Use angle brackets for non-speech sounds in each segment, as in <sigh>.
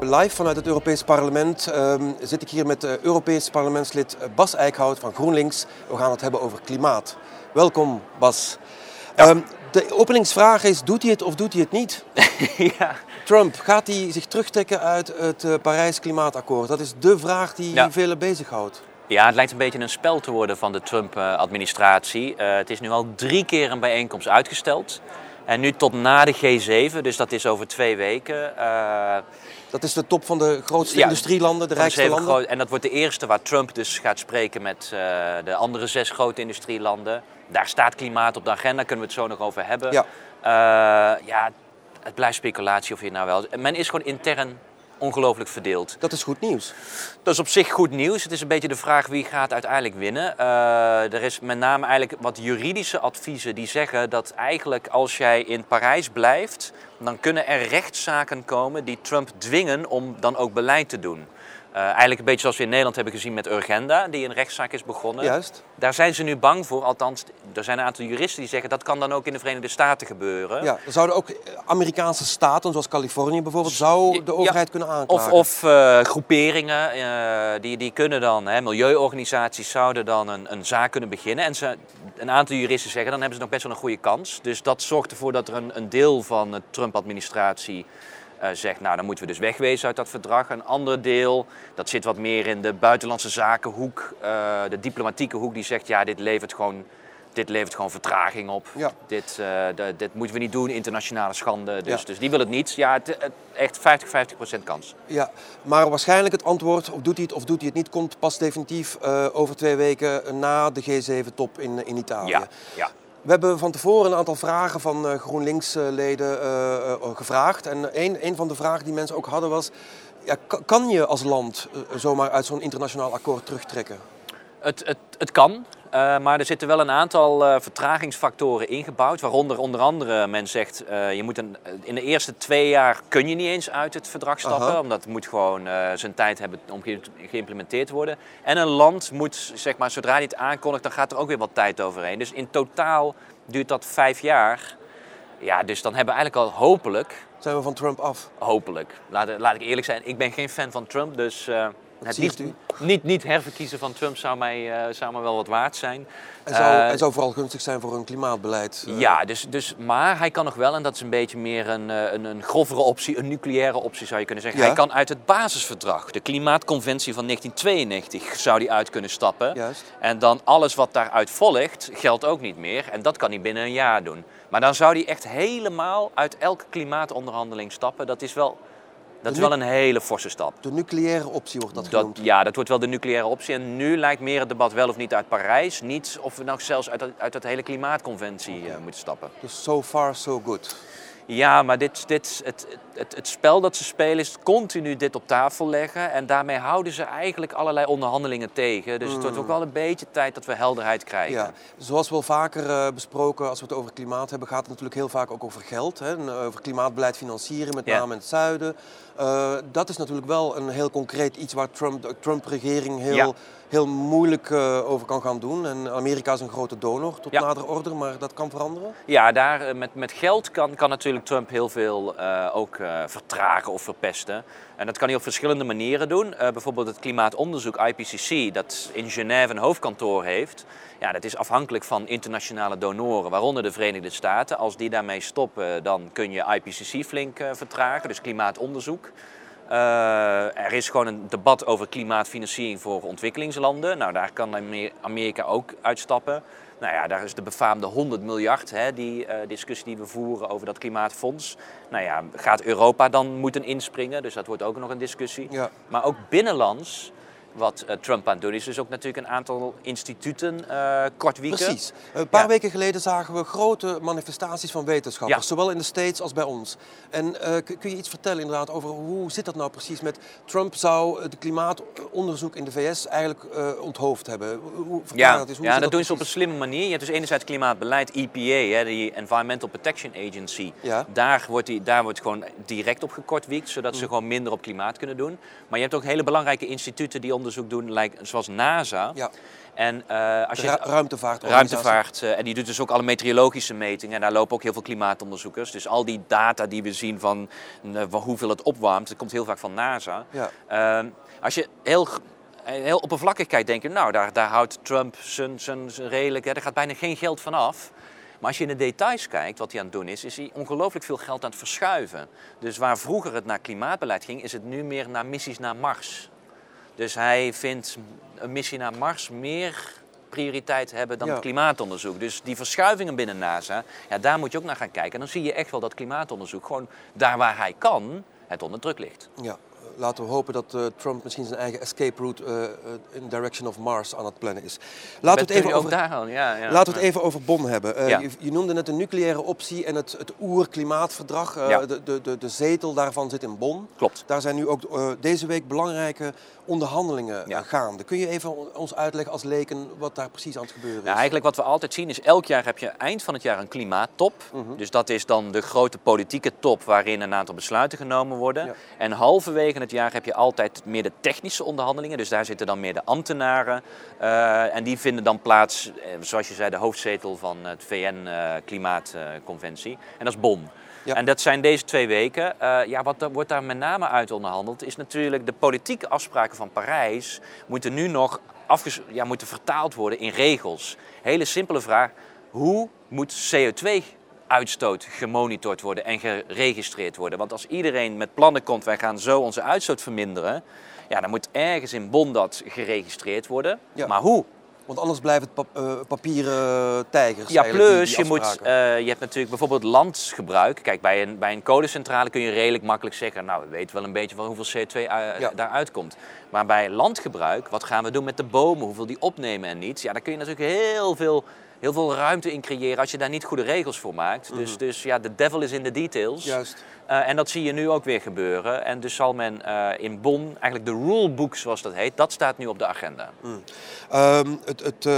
Live vanuit het Europees Parlement ehm, zit ik hier met uh, Europees parlementslid Bas Eickhout van GroenLinks. We gaan het hebben over klimaat. Welkom Bas. Ehm, de openingsvraag is, doet hij het of doet hij het niet? <laughs> ja. Trump, gaat hij zich terugtrekken uit het uh, Parijs Klimaatakkoord? Dat is de vraag die ja. velen bezighoudt. Ja, het lijkt een beetje een spel te worden van de Trump-administratie. Uh, het is nu al drie keer een bijeenkomst uitgesteld. En nu tot na de G7, dus dat is over twee weken. Uh, dat is de top van de grootste ja, industrielanden, de rijkste landen? en dat wordt de eerste waar Trump dus gaat spreken met uh, de andere zes grote industrielanden. Daar staat klimaat op de agenda, kunnen we het zo nog over hebben. Ja, ja het blijft speculatie of je nou wel... Men is gewoon intern ongelooflijk verdeeld. Dat is goed nieuws. Dat is op zich goed nieuws. Het is een beetje de vraag wie gaat uiteindelijk winnen. Uh, er is met name eigenlijk wat juridische adviezen die zeggen dat eigenlijk als jij in Parijs blijft, dan kunnen er rechtszaken komen die Trump dwingen om dan ook beleid te doen. Uh, eigenlijk een beetje zoals we in Nederland hebben gezien met Urgenda, die een rechtszaak is begonnen. Juist. Daar zijn ze nu bang voor, althans, er zijn een aantal juristen die zeggen dat kan dan ook in de Verenigde Staten gebeuren. Ja, zouden ook Amerikaanse staten, zoals Californië bijvoorbeeld, zou de overheid kunnen aanklagen. Of, of uh, groeperingen, uh, die, die kunnen dan, hè, milieuorganisaties zouden dan een, een zaak kunnen beginnen. En ze, een aantal juristen zeggen, dan hebben ze nog best wel een goede kans. Dus dat zorgt ervoor dat er een, een deel van de Trump-administratie zegt, nou dan moeten we dus wegwezen uit dat verdrag. Een ander deel, dat zit wat meer in de buitenlandse zakenhoek, uh, de diplomatieke hoek, die zegt, ja dit levert gewoon, dit levert gewoon vertraging op. Ja. Dit, uh, de, dit moeten we niet doen, internationale schande. Dus, ja. dus die wil het niet. Ja, het, het, echt 50, 50 procent kans. Ja, maar waarschijnlijk het antwoord, of doet hij het of doet hij het niet, komt pas definitief over twee weken na de G7-top in, in Italië. Ja, ja. We hebben van tevoren een aantal vragen van uh, GroenLinks-leden uh, uh, gevraagd. En een, een van de vragen die mensen ook hadden was... Ja, kan je als land zomaar uit zo'n internationaal akkoord terugtrekken? Het, het, het kan, uh, maar er zitten wel een aantal uh, vertragingsfactoren ingebouwd. Waaronder onder andere men zegt, uh, je moet een, in de eerste twee jaar kun je niet eens uit het verdrag stappen. Aha. Omdat het moet gewoon zijn tijd hebben om ge geïmplementeerd worden. En een land moet, zeg maar, zodra hij het aankondigt, dan gaat er ook weer wat tijd overheen. Dus in totaal duurt dat vijf jaar. Ja, dus dan hebben we eigenlijk al hopelijk... Zijn we van Trump af? Hopelijk. Laat, laat ik eerlijk zijn, ik ben geen fan van Trump, dus... Het niet, niet, niet, herverkiezen van Trump zou mij, uh, zou mij wel wat waard zijn. En zou, uh, en zou vooral gunstig zijn voor een klimaatbeleid. Uh... Ja, dus, dus, maar hij kan nog wel, en dat is een beetje meer een, een, een grovere optie, een nucleaire optie zou je kunnen zeggen. Ja? Hij kan uit het basisverdrag, de Klimaatconventie van 1992, zou die uit kunnen stappen. Juist. En dan alles wat daaruit volgt, geldt ook niet meer. En dat kan hij binnen een jaar doen. Maar dan zou hij echt helemaal uit elke klimaatonderhandeling stappen. Dat is wel dat is wel een hele forse stap. De nucleaire optie wordt dat genoemd? Dat, ja, dat wordt wel de nucleaire optie. En nu lijkt meer het debat wel of niet uit Parijs. Niet of we nou zelfs uit, uit dat hele klimaatconventie okay. uh, moeten stappen. Dus so far so good? Ja, maar dit, dit, het, het, het spel dat ze spelen is continu dit op tafel leggen. En daarmee houden ze eigenlijk allerlei onderhandelingen tegen. Dus het wordt ook wel een beetje tijd dat we helderheid krijgen. Ja. Zoals we wel vaker uh, besproken, als we het over klimaat hebben, gaat het natuurlijk heel vaak ook over geld. Hè? Over klimaatbeleid financieren, met name ja. in het zuiden. Uh, dat is natuurlijk wel een heel concreet iets waar Trump, de Trump-regering heel, ja. heel moeilijk uh, over kan gaan doen. En Amerika is een grote donor tot ja. nader order, maar dat kan veranderen? Ja, daar, met, met geld kan, kan natuurlijk Trump heel veel uh, ook vertragen of verpesten. En dat kan hij op verschillende manieren doen. bijvoorbeeld het klimaatonderzoek IPCC, dat in Genève een hoofdkantoor heeft. Ja, dat is afhankelijk van internationale donoren, waaronder de Verenigde Staten. Als die daarmee stoppen, dan kun je IPCC flink vertragen, dus klimaatonderzoek. Er is gewoon een debat over klimaatfinanciering voor ontwikkelingslanden. Nou, daar kan Amerika ook uitstappen. Nou ja, daar is de befaamde 100 miljard, hè, die uh, discussie die we voeren over dat klimaatfonds. Nou ja, gaat Europa dan moeten inspringen? Dus dat wordt ook nog een discussie. Ja. Maar ook binnenlands wat uh, Trump aan het doen is. Dus ook natuurlijk een aantal instituten uh, kort wieken. Precies. Een paar ja. weken geleden zagen we grote manifestaties van wetenschappers, ja. zowel in de States als bij ons. En uh, kun je iets vertellen inderdaad over hoe zit dat nou precies met Trump zou het klimaatonderzoek in de VS eigenlijk onthoofd hebben? Hoe, ja, dat, eens, hoe ja dat, dat doen ze op een slimme manier. Je hebt dus enerzijds klimaatbeleid, EPA, hè, die Environmental Protection Agency. Ja. Daar, wordt die, daar wordt gewoon direct op gekortwiekt, zodat mm. ze gewoon minder op klimaat kunnen doen. Maar je hebt ook hele belangrijke instituten die onderzoek doen, zoals NASA. Ja. En uh, als je Ru ruimtevaart. Ruimtevaart. Uh, en die doet dus ook alle meteorologische metingen. En daar lopen ook heel veel klimaatonderzoekers. Dus al die data die we zien van, uh, van hoeveel het opwarmt, dat komt heel vaak van NASA. Ja. Ehm, als je heel heel oppervlakkig kijkt, denk je, nou, daar, daar houdt Trump zijn, zijn, zijn redelijk, hè, er gaat bijna geen geld vanaf. Maar als je in de details kijkt, wat hij aan het doen is, is hij ongelooflijk veel geld aan het verschuiven. Dus waar vroeger het naar klimaatbeleid ging, is het nu meer naar missies naar Mars. Dus hij vindt een missie naar Mars meer prioriteit hebben dan het klimaatonderzoek. Dus die verschuivingen binnen NASA, ja, daar moet je ook naar gaan kijken. En dan zie je echt wel dat klimaatonderzoek gewoon daar waar hij kan, het onder druk ligt. Ja, laten we hopen dat uh, Trump misschien zijn eigen escape route uh, in direction of Mars aan het plannen is. Laten we het even over, daar ja, ja. Laten we het even over Bonn hebben. Je, je, noemde net de nucleaire optie en het, het oer-klimaatverdrag. De, de, de, de, zetel daarvan zit in Bonn. Klopt. Daar zijn nu ook deze week belangrijke onderhandelingen gaande. Kun je even ons uitleggen als leken wat daar precies aan het gebeuren is? Ja, eigenlijk wat we altijd zien is elk jaar heb je eind van het jaar een klimaattop. Mhm. Dus dat is dan de grote politieke top waarin een aantal besluiten genomen worden. En halverwege het jaar heb je altijd meer de technische onderhandelingen. Dus daar zitten dan meer de ambtenaren. Uh, en die vinden dan plaats, eh, zoals je zei, de hoofdzetel van het VN-klimaatconventie. en dat is Bonn. Ja. En dat zijn deze twee weken. Uh, ja, wat wordt daar met name uit onderhandeld, is natuurlijk de politieke afspraken van Parijs moeten nu nog afges ja, moeten vertaald worden in regels. Hele simpele vraag: hoe moet CO2 uitstoot gemonitord worden en geregistreerd worden. Want als iedereen met plannen komt, wij gaan zo onze uitstoot verminderen, ja, dan moet ergens in Bonn dat geregistreerd worden. Maar hoe? Want anders blijft het uh, papieren tijgers. Ja, plus je, moet, uh, je hebt natuurlijk bijvoorbeeld landsgebruik. Kijk, bij een, bij een kolencentrale kun je redelijk makkelijk zeggen, nou, we weten wel een beetje van hoeveel CO2 uh, ja. daaruit komt. Maar bij landgebruik, wat gaan we doen met de bomen, hoeveel die opnemen en niet? Ja, daar kun je natuurlijk heel veel heel veel ruimte in creëren als je daar niet goede regels voor maakt. Dus, mhm. dus ja, de devil is in the details. Juist. Uh, en dat zie je nu ook weer gebeuren. En dus zal men uh, in Bonn, eigenlijk de rulebook zoals dat heet, dat staat nu op de agenda. Mm. Um, het, het, uh,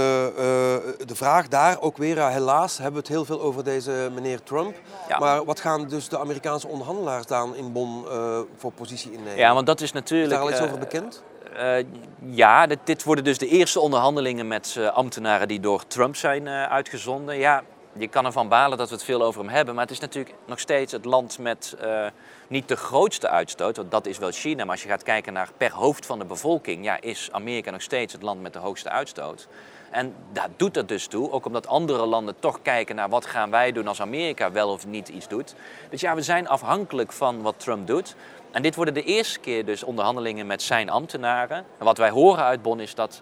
de vraag daar ook weer, helaas hebben we het heel veel over deze meneer Trump. Ja. Maar wat gaan dus de Amerikaanse onderhandelaars dan in Bonn voor positie innemen? Ja, want dat is natuurlijk... Is daar al iets over bekend? Uh, ja, dit, dit, worden dus de eerste onderhandelingen met uh, ambtenaren die door Trump zijn uh, uitgezonden. Ja, je kan ervan balen dat we het veel over hem hebben, maar het is natuurlijk nog steeds het land met niet de grootste uitstoot, want dat is wel China. Maar als je gaat kijken naar per hoofd van de bevolking, ja, is Amerika nog steeds het land met de hoogste uitstoot. En dat doet er dus toe, ook omdat andere landen toch kijken naar wat gaan wij doen als Amerika wel of niet iets doet. Dus ja, we zijn afhankelijk van wat Trump doet. En dit worden de eerste keer dus onderhandelingen met zijn ambtenaren. En wat wij horen uit Bonn is dat,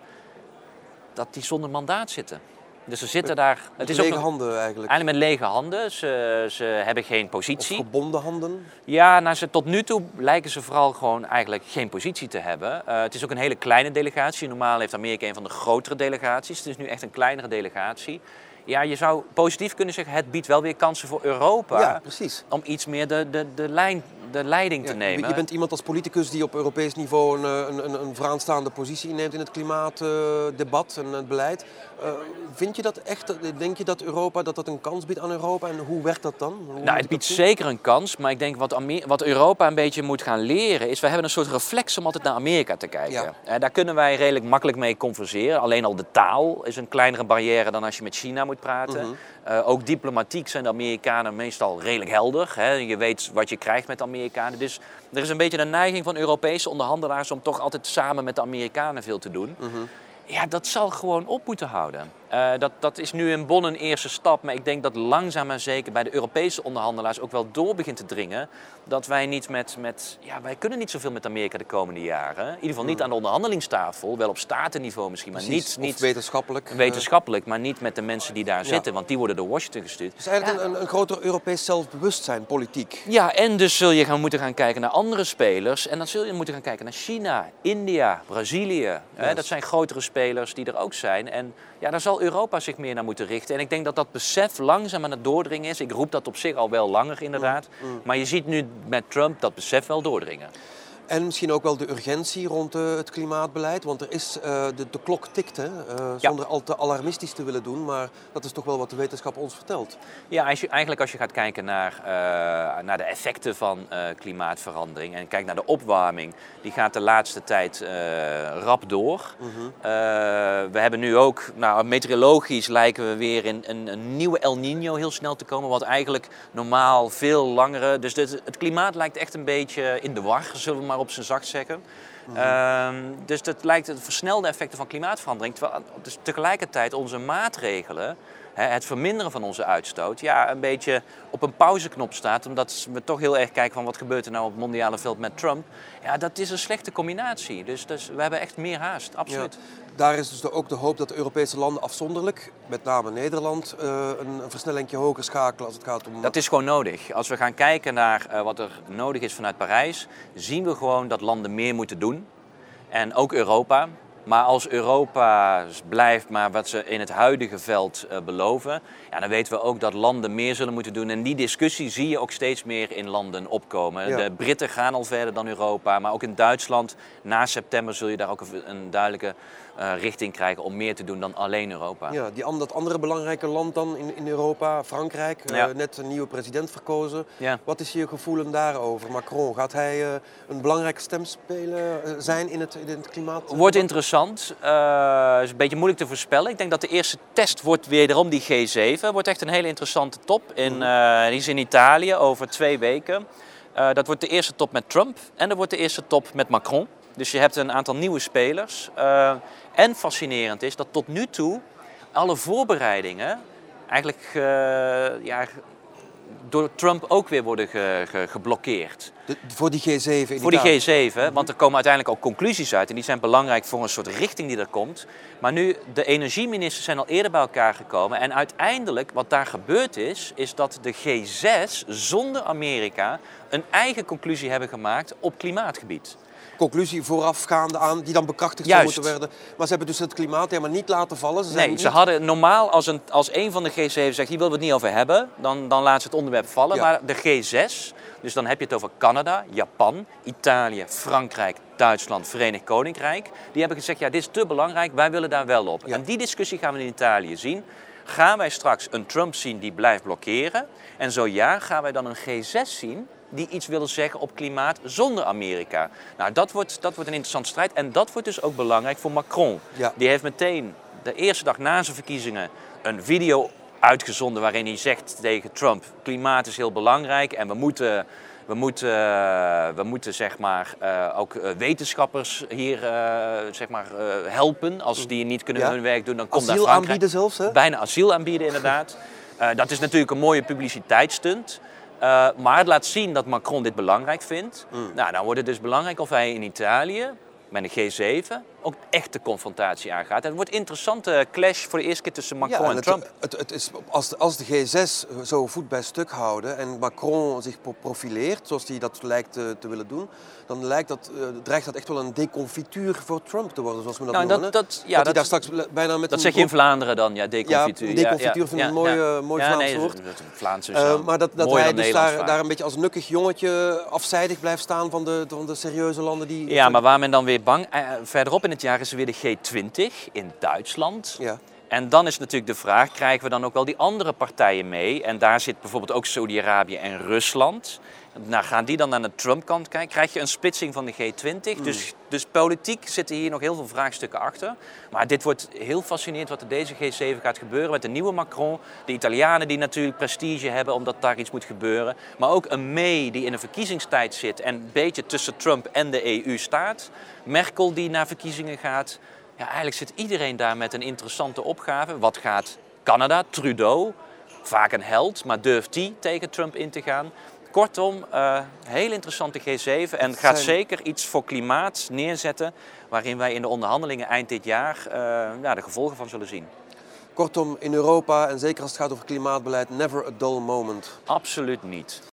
dat die zonder mandaat zitten. Dus ze zitten daar. Het met is lege ook handen eigenlijk. Eigenlijk met lege handen. Ze, ze hebben geen positie. Of gebonden handen? Ja, nou, ze, tot nu toe lijken ze vooral gewoon eigenlijk geen positie te hebben. Uh, het is ook een hele kleine delegatie. Normaal heeft Amerika een van de grotere delegaties. Het is nu echt een kleinere delegatie. Ja, je zou positief kunnen zeggen, het biedt wel weer kansen voor Europa. Ja, precies. Om iets meer de, de, de lijn de leiding te nemen. Je bent iemand als politicus die op Europees niveau een, eh, een, een, een vooraanstaande positie inneemt in het klimaatdebat en het beleid. Uh, vind je dat echt, denk je dat Europa dat dat een kans biedt aan Europa en hoe werkt dat dan? nou, het biedt zeker een kans, maar ik denk wat, wat, Europa een beetje moet gaan leren is, we hebben een soort reflex om altijd naar Amerika te kijken. Ja. Daar kunnen wij redelijk makkelijk mee converseren. Alleen al de taal is een kleinere barrière dan als je met China moet praten. Mhm. Uh, ook diplomatiek zijn de Amerikanen meestal redelijk helder. Hè? Je weet wat je krijgt met de Amerikanen. Dus er is een beetje een neiging van Europese onderhandelaars om toch altijd samen met de Amerikanen veel te doen. Mhm. Ja, dat zal gewoon op moeten houden. Uh, dat, dat is nu in Bonn een eerste stap, maar ik denk dat langzaam en zeker bij de Europese onderhandelaars ook wel door begint te dringen dat wij niet met, met ja, wij kunnen niet zoveel met Amerika de komende jaren. In ieder geval niet hmm. aan de onderhandelingstafel, wel op statenniveau misschien, maar niet, niet wetenschappelijk. Eh. Wetenschappelijk, maar niet met de mensen die daar zitten, want die worden door Washington gestuurd. Dus eigenlijk ja. een, een groter Europees zelfbewustzijn, politiek. Ja, en dus zul je gaan moeten gaan kijken naar andere spelers en dan zul je moeten gaan kijken naar China, India, Brazilië. Hè, dat zijn grotere spelers die er ook zijn. En ja, daar zal Europa zich meer naar moeten richten. En ik denk dat dat besef langzaam aan het doordringen is. Ik roep dat op zich al wel langer inderdaad. Mm, mm. Maar je ziet nu met Trump dat besef wel doordringen. En misschien ook wel de urgentie rond uh, het klimaatbeleid. Want er is, uh, de, de, klok tikt, hè, uh, zonder al te alarmistisch te willen doen. Maar dat is toch wel wat de wetenschap ons vertelt. Ja, als je, eigenlijk als je gaat kijken naar, naar de effecten van klimaatverandering. En kijkt naar de opwarming. Die gaat de laatste tijd rap door. Mm -hmm. we hebben nu ook, nou, meteorologisch lijken we weer in een, een, nieuwe El Nino heel snel te komen. Wat eigenlijk normaal veel langere... Dus dit, het klimaat lijkt echt een beetje in de war, zullen we maar op zijn zacht zeggen. Mm dus dat lijkt het versnelde effecten van klimaatverandering. Terwijl dus tegelijkertijd onze maatregelen, het verminderen van onze uitstoot, ja, een beetje op een pauzeknop staat. Omdat we toch heel erg kijken van wat gebeurt er nou op het mondiale veld met Trump. Ja, dat is een slechte combinatie. Dus, dus we hebben echt meer haast, absoluut. Daar is dus ook de hoop dat de Europese landen afzonderlijk, met name Nederland, uh, een, versnellingje hoger schakelen als het gaat om... Dat is gewoon nodig. Als we gaan kijken naar uh, wat er nodig is vanuit Parijs, zien we gewoon dat landen meer moeten doen. En ook Europa. Maar als Europa blijft maar wat ze in het huidige veld uh, beloven, ja, dan weten we ook dat landen meer zullen moeten doen. En die discussie zie je ook steeds meer in landen opkomen. Ja. De Britten gaan al verder dan Europa, maar ook in Duitsland na september zul je daar ook een duidelijke uh, richting krijgen om meer te doen dan alleen Europa. Ja, die, dat andere belangrijke land dan in, in Europa, Frankrijk, ja. uh, net een nieuwe president verkozen. Ja. Wat is je gevoel daarover? Macron, gaat hij uh, een belangrijke stem spelen zijn in het, in het klimaat? Wordt interessant. Is een beetje moeilijk te voorspellen. Ik denk dat de eerste test wordt wederom die G7. Wordt echt een hele interessante top. In, mm. die is in Italië over twee weken. dat wordt de eerste top met Trump en dat wordt de eerste top met Macron. Dus je hebt een aantal nieuwe spelers. En fascinerend is dat tot nu toe alle voorbereidingen eigenlijk ja, door Trump ook weer worden ge, ge, geblokkeerd. De, voor die G7? Voor die G7, mm -hmm. want er komen uiteindelijk ook conclusies uit en die zijn belangrijk voor een soort richting die er komt. Maar nu, de energieministers zijn al eerder bij elkaar gekomen en uiteindelijk wat daar gebeurd is, is dat de G6 zonder Amerika een eigen conclusie hebben gemaakt op klimaatgebied conclusie voorafgaande aan, die dan bekrachtigd zou moeten worden. Maar ze hebben dus het klimaat helemaal niet laten vallen. Ze nee, niet... ze hadden normaal, als een, als een van de G7 zegt, hier willen we het niet over hebben, dan, dan laat ze het onderwerp vallen. Ja. Maar de G6, dus dan heb je het over Canada, Japan, Italië, Frankrijk, Duitsland, Verenigd Koninkrijk. Die hebben gezegd, ja, dit is te belangrijk, wij willen daar wel op. Ja. En die discussie gaan we in Italië zien. Gaan wij straks een Trump zien die blijft blokkeren? En zo ja, gaan wij dan een G6 zien die iets willen zeggen op klimaat zonder Amerika. Nou, dat wordt, dat wordt een interessante strijd. En dat wordt dus ook belangrijk voor Macron. Ja. Die heeft meteen de eerste dag na zijn verkiezingen een video uitgezonden waarin hij zegt tegen Trump: klimaat is heel belangrijk en we moeten. We moeten, we moeten zeg maar, uh, ook wetenschappers hier uh, zeg maar, helpen. Als die niet kunnen ja. hun werk doen, dan komt asiel daar aanbieden zelfs, hè? Bijna asiel aanbieden, inderdaad. dat is natuurlijk een mooie publiciteitsstunt. Uh, maar het laat zien dat Macron dit belangrijk vindt. Mm. Nou, dan wordt het dus belangrijk of hij in Italië met een G7 ook echt de confrontatie aangaat. En het wordt een interessante clash voor de eerste keer tussen Macron ja, en, Trump. Het, het, is, als, de, als de G6 zo voet bij stuk houden en Macron zich profileert, zoals hij dat lijkt te, te willen doen, dan lijkt dat, uh, dreigt dat echt wel een deconfituur voor Trump te worden, zoals we dat nou, noemen. Dat, dat, ja, dat, dat daar straks bijna met dat zeg je in Vlaanderen dan, ja, deconfituur. Ja, deconfituur vind ik een mooi, uh, mooi Vlaams nee, woord. Dat, Vlaams is uh, maar dat, dat hij dus daar, daar, een beetje als nukkig jongetje afzijdig blijft staan van de, van de serieuze landen die... Ja, maar waar men dan weer bang... verderop in het jaar is er weer de G20 in Duitsland. Ja. En dan is natuurlijk de vraag, krijgen we dan ook wel die andere partijen mee? En daar zit bijvoorbeeld ook Saudi-Arabië en Rusland. Nou, gaan die dan aan de Trump-kant kijken? Krijg je een splitsing van de G20? Mm. Dus, dus politiek zitten hier nog heel veel vraagstukken achter. Maar dit wordt heel fascinerend wat er deze G7 gaat gebeuren met de nieuwe Macron. De Italianen die natuurlijk prestige hebben omdat daar iets moet gebeuren. Maar ook een May die in een verkiezingstijd zit en een beetje tussen Trump en de EU staat. Merkel die naar verkiezingen gaat. Ja, eigenlijk zit iedereen daar met een interessante opgave. Wat gaat Canada, Trudeau, vaak een held, maar durft die tegen Trump in te gaan? Kortom, uh, heel interessante G7 en gaat zeker iets voor klimaat neerzetten waarin wij in de onderhandelingen eind dit jaar uh, ja, de gevolgen van zullen zien. Kortom, in Europa en zeker als het gaat over klimaatbeleid, never a dull moment. Absoluut niet.